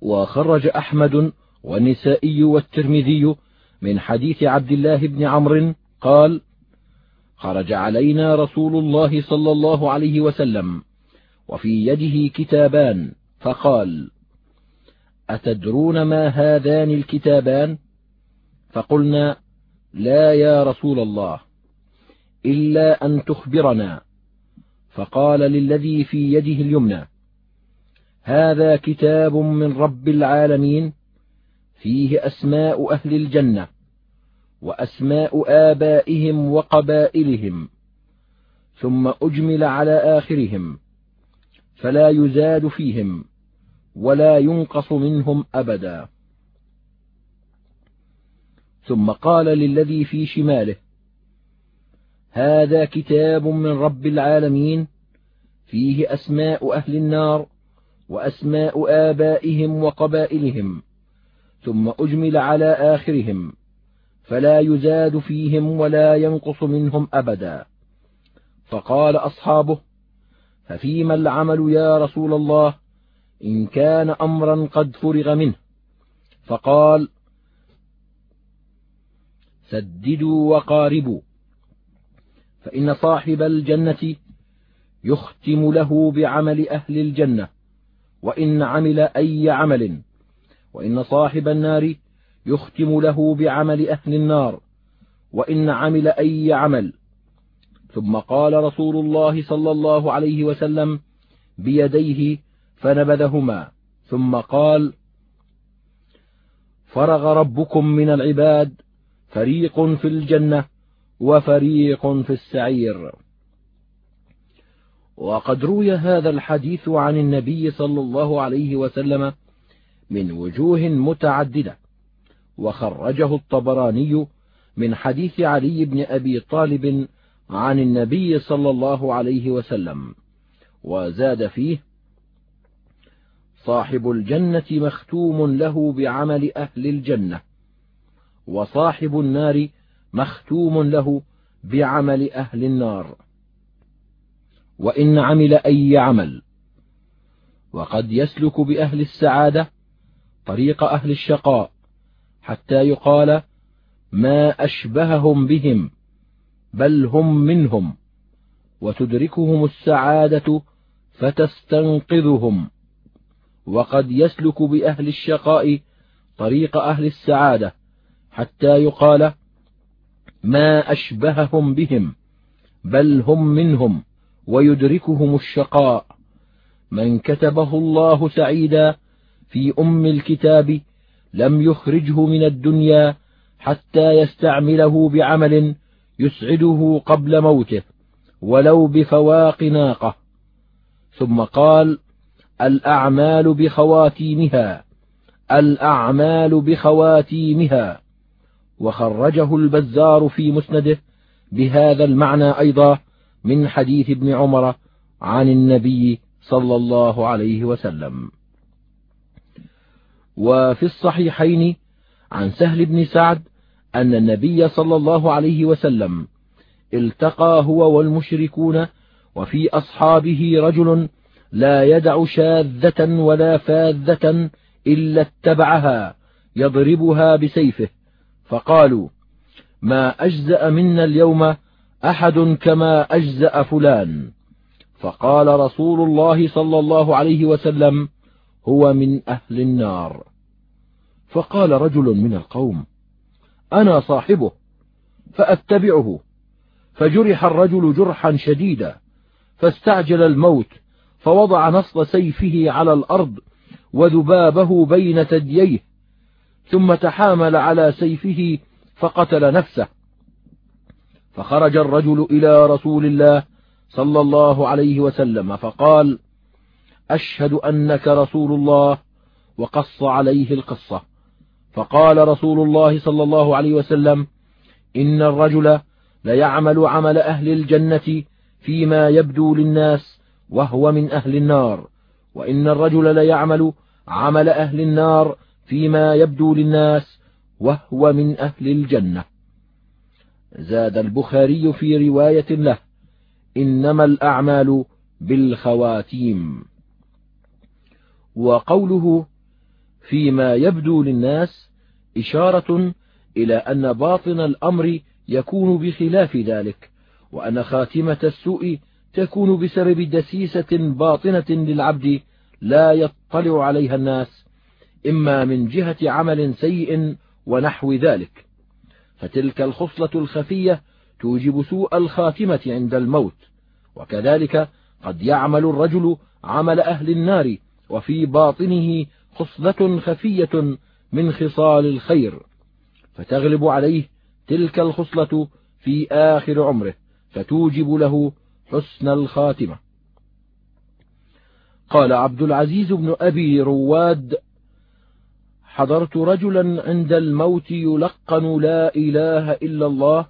وخرج أحمد والنسائي والترمذي من حديث عبد الله بن عمرو قال خرج علينا رسول الله صلى الله عليه وسلم وفي يده كتابان فقال أتدرون ما هذان الكتابان؟ فقلنا لا يا رسول الله إلا أن تخبرنا. فقال للذي في يده اليمنى هذا كتاب من رب العالمين فيه أسماء أهل الجنة وأسماء آبائهم وقبائلهم ثم أجمل على آخرهم. فلا يزاد فيهم ولا ينقص منهم أبدا. ثم قال للذي في شماله هذا كتاب من رب العالمين فيه أسماء أهل النار وأسماء آبائهم وقبائلهم ثم أجمل على آخرهم فلا يزاد فيهم ولا ينقص منهم أبدا. فقال أصحابه ففيما العمل يا رسول الله إن كان أمرا قد فرغ منه. فقال سددوا وقاربوا فإن صاحب الجنة يختم له بعمل أهل الجنة وإن عمل أي عمل وإن صاحب النار يختم له بعمل أهل النار وإن عمل أي عمل. ثم قال رسول الله صلى الله عليه وسلم بيديه فنبذهما ثم قال فرغ ربكم من العباد فريق في الجنة وفريق في السعير. وقد روي هذا الحديث عن النبي صلى الله عليه وسلم من وجوه متعددة وخرجه الطبراني من حديث علي بن أبي طالب عن النبي صلى الله عليه وسلم وزاد فيه صاحب الجنة مختوم له بعمل أهل الجنة وصاحب النار مختوم له بعمل أهل النار. وإن عمل أي عمل وقد يسلك بأهل السعادة طريق أهل الشقاء حتى يقال ما أشبههم بهم. بل هم منهم وتدركهم السعادة فتستنقذهم. وقد يسلك بأهل الشقاء طريق أهل السعادة حتى يقال ما أشبههم بهم بل هم منهم ويدركهم الشقاء. من كتبه الله سعيدا في أم الكتاب لم يخرجه من الدنيا حتى يستعمله بعمل يسعده قبل موته ولو بفواق ناقة. ثم قال الأعمال بخواتيمها الأعمال بخواتيمها. وخرجه البزار في مسنده بهذا المعنى أيضا من حديث ابن عمر عن النبي صلى الله عليه وسلم. وفي الصحيحين عن سهل بن سعد أن النبي صلى الله عليه وسلم التقى هو والمشركون وفي أصحابه رجل لا يدع شاذة ولا فاذة إلا اتبعها يضربها بسيفه. فقالوا ما أجزأ منا اليوم أحد كما أجزأ فلان. فقال رسول الله صلى الله عليه وسلم هو من أهل النار. فقال رجل من القوم أنا صاحبه فأتبعه. فجرح الرجل جرحا شديدا فاستعجل الموت فوضع نصل سيفه على الأرض وذبابه بين ثدييه ثم تحامل على سيفه فقتل نفسه. فخرج الرجل إلى رسول الله صلى الله عليه وسلم فقال أشهد أنك رسول الله. وقص عليه القصة. فقال رسول الله صلى الله عليه وسلم إن الرجل ليعمل عمل أهل الجنة فيما يبدو للناس وهو من أهل النار وإن الرجل ليعمل عمل أهل النار فيما يبدو للناس وهو من أهل الجنة. زاد البخاري في رواية له إنما الأعمال بالخواتيم. وقوله فيما يبدو للناس إشارة إلى أن باطن الأمر يكون بخلاف ذلك وأن خاتمة السوء تكون بسبب دسيسة باطنة للعبد لا يطلع عليها الناس إما من جهة عمل سيء ونحو ذلك. فتلك الخصلة الخفية توجب سوء الخاتمة عند الموت وكذلك قد يعمل الرجل عمل أهل النار وفي باطنه خصلة خفية من خصال الخير فتغلب عليه تلك الخصلة في آخر عمره فتوجب له حسن الخاتمة. قال عبد العزيز بن أبي رواد حضرت رجلا عند الموت يلقن لا إله إلا الله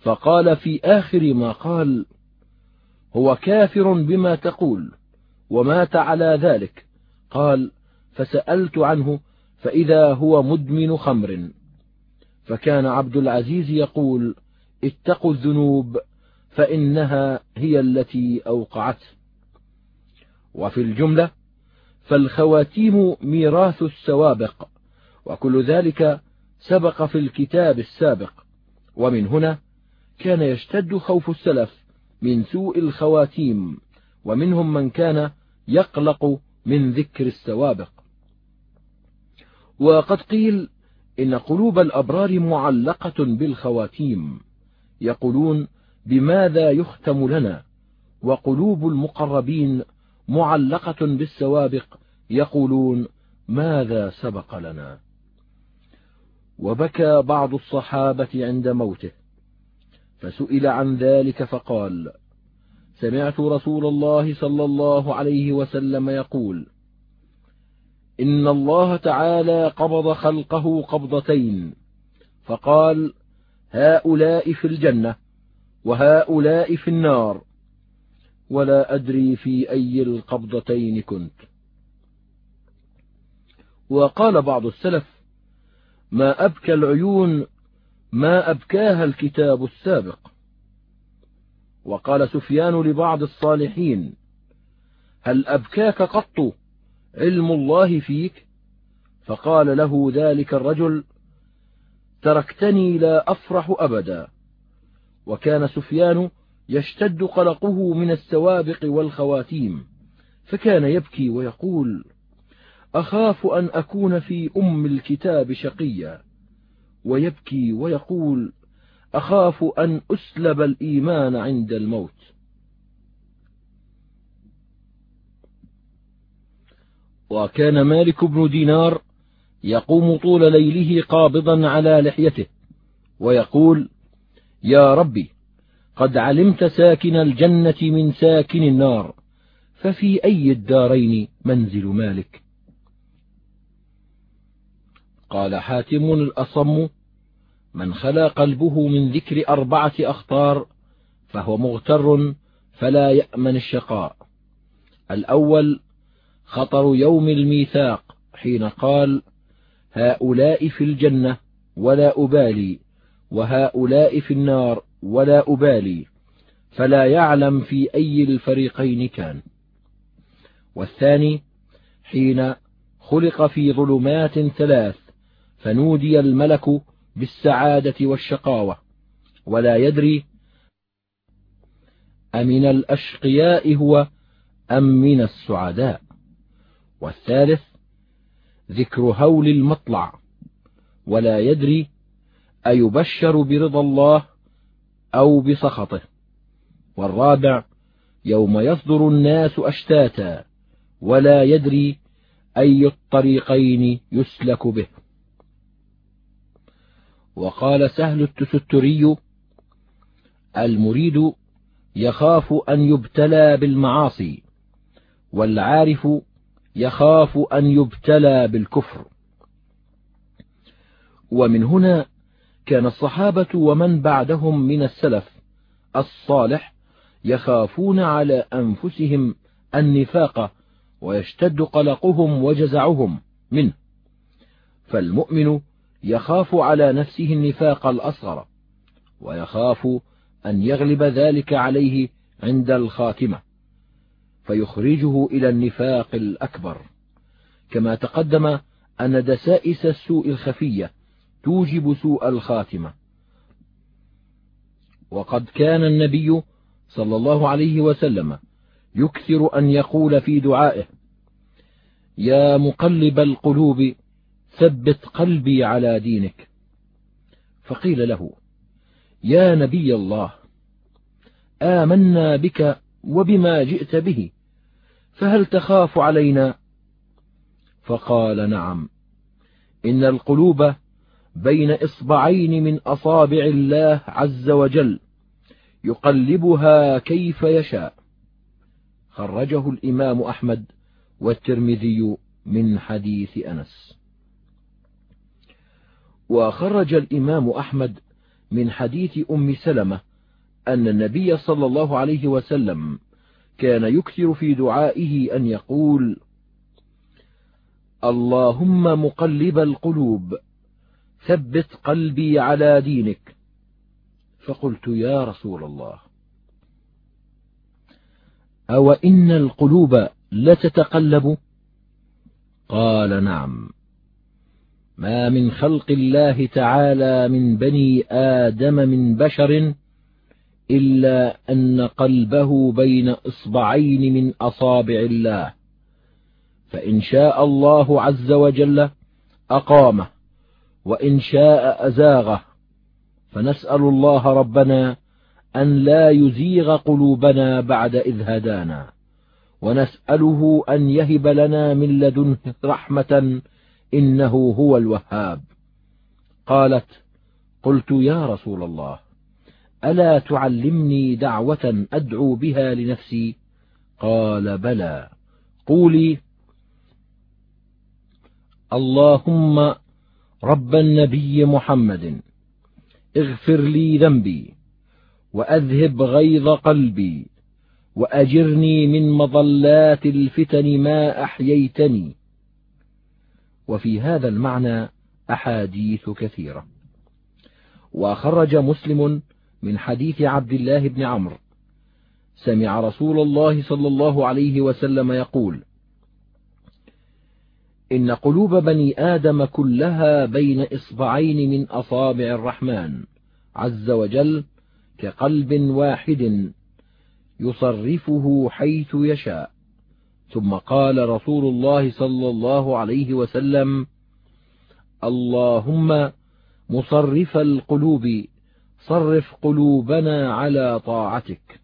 فقال في آخر ما قال هو كافر بما تقول ومات على ذلك. قال فسألت عنه فإذا هو مدمن خمر. فكان عبد العزيز يقول اتقوا الذنوب فإنها هي التي أوقعته وفي الجملة فالخواتيم ميراث السوابق وكل ذلك سبق في الكتاب السابق. ومن هنا كان يشتد خوف السلف من سوء الخواتيم ومنهم من كان يقلق من ذكر السوابق. وقد قيل إن قلوب الأبرار معلقة بالخواتيم يقولون بماذا يختم لنا؟ وقلوب المقربين معلقة بالسوابق يقولون ماذا سبق لنا؟ وبكى بعض الصحابة عند موته فسئل عن ذلك فقال سمعت رسول الله صلى الله عليه وسلم يقول إن الله تعالى قبض خلقه قبضتين. فقال هؤلاء في الجنة وهؤلاء في النار. ولا أدري في أي القبضتين كنت. وقال بعض السلف ما أبكى العيون ما أبكاها الكتاب السابق. وقال سفيان لبعض الصالحين هل أبكاك قط؟ علم الله فيك؟ فقال له ذلك الرجل تركتني لا أفرح أبدا. وكان سفيان يشتد قلقه من السوابق والخواتيم فكان يبكي ويقول أخاف أن أكون في أم الكتاب شقيا. ويبكي ويقول أخاف أن أسلب الإيمان عند الموت. وكان مالك بن دينار يقوم طول ليله قابضا على لحيته ويقول يا ربي قد علمت ساكن الجنة من ساكن النار ففي أي الدارين منزل مالك قال حاتم الأصم من خلا قلبه من ذكر أربعة أخطار فهو مغتر فلا يأمن الشقاء الأول خطر يوم الميثاق حين قال هؤلاء في الجنة ولا أبالي وهؤلاء في النار ولا أبالي فلا يعلم في أي الفريقين كان. والثاني حين خلق في ظلمات ثلاث فنودي الملك بالسعادة والشقاوة ولا يدري أمن الأشقياء هو أم من السعداء. والثالث ذكر هول المطلع ولا يدري أيبشر برضا الله أو بسخطه. والرابع يوم يصدر الناس أشتاتا ولا يدري أي الطريقين يسلك به. وقال سهل التستري المريد يخاف أن يبتلى بالمعاصي والعارف يخاف أن يبتلى بالكفر. ومن هنا كان الصحابة ومن بعدهم من السلف الصالح يخافون على أنفسهم النفاق ويشتد قلقهم وجزعهم منه. فالمؤمن يخاف على نفسه النفاق الأصغر ويخاف أن يغلب ذلك عليه عند الخاتمة. فيخرجه إلى النفاق الأكبر. كما تقدم أن دسائس السوء الخفية توجب سوء الخاتمة. وقد كان النبي صلى الله عليه وسلم يكثر أن يقول في دعائه يا مقلب القلوب ثبت قلبي على دينك. فقيل له يا نبي الله آمنا بك وبما جئت به فهل تخاف علينا؟ فقال نعم. إن القلوب بين إصبعين من أصابع الله عز وجل يقلبها كيف يشاء. خرجه الإمام أحمد والترمذي من حديث أنس. وخرج الإمام أحمد من حديث أم سلمة أن النبي صلى الله عليه وسلم كان يكثر في دعائه أن يقول اللهم مقلب القلوب ثبت قلبي على دينك. فقلت يا رسول الله أو إن القلوب لتتقلب؟ قال نعم ما من خلق الله تعالى من بني آدم من بشر إلا أن قلبه بين إصبعين من أصابع الله. فإن شاء الله عز وجل أقامه وإن شاء أزاغه. فنسأل الله ربنا أن لا يزيغ قلوبنا بعد إذ هدانا. ونسأله أن يهب لنا من لدنه رحمة إنه هو الوهاب. قالت قلت يا رسول الله ألا تعلمني دعوة أدعو بها لنفسي؟ قال بلى. قولي. اللهم رب النبي محمد اغفر لي ذنبي وأذهب غيظ قلبي وأجرني من مضلات الفتن ما أحييتني. وفي هذا المعنى أحاديث كثيرة. وخرج مسلم من حديث عبد الله بن عمرو. سمع رسول الله صلى الله عليه وسلم يقول إن قلوب بني آدم كلها بين إصبعين من أصابع الرحمن عز وجل كقلب واحد يصرفه حيث يشاء. ثم قال رسول الله صلى الله عليه وسلم اللهم مصرف القلوب صرف قلوبنا على طاعتك.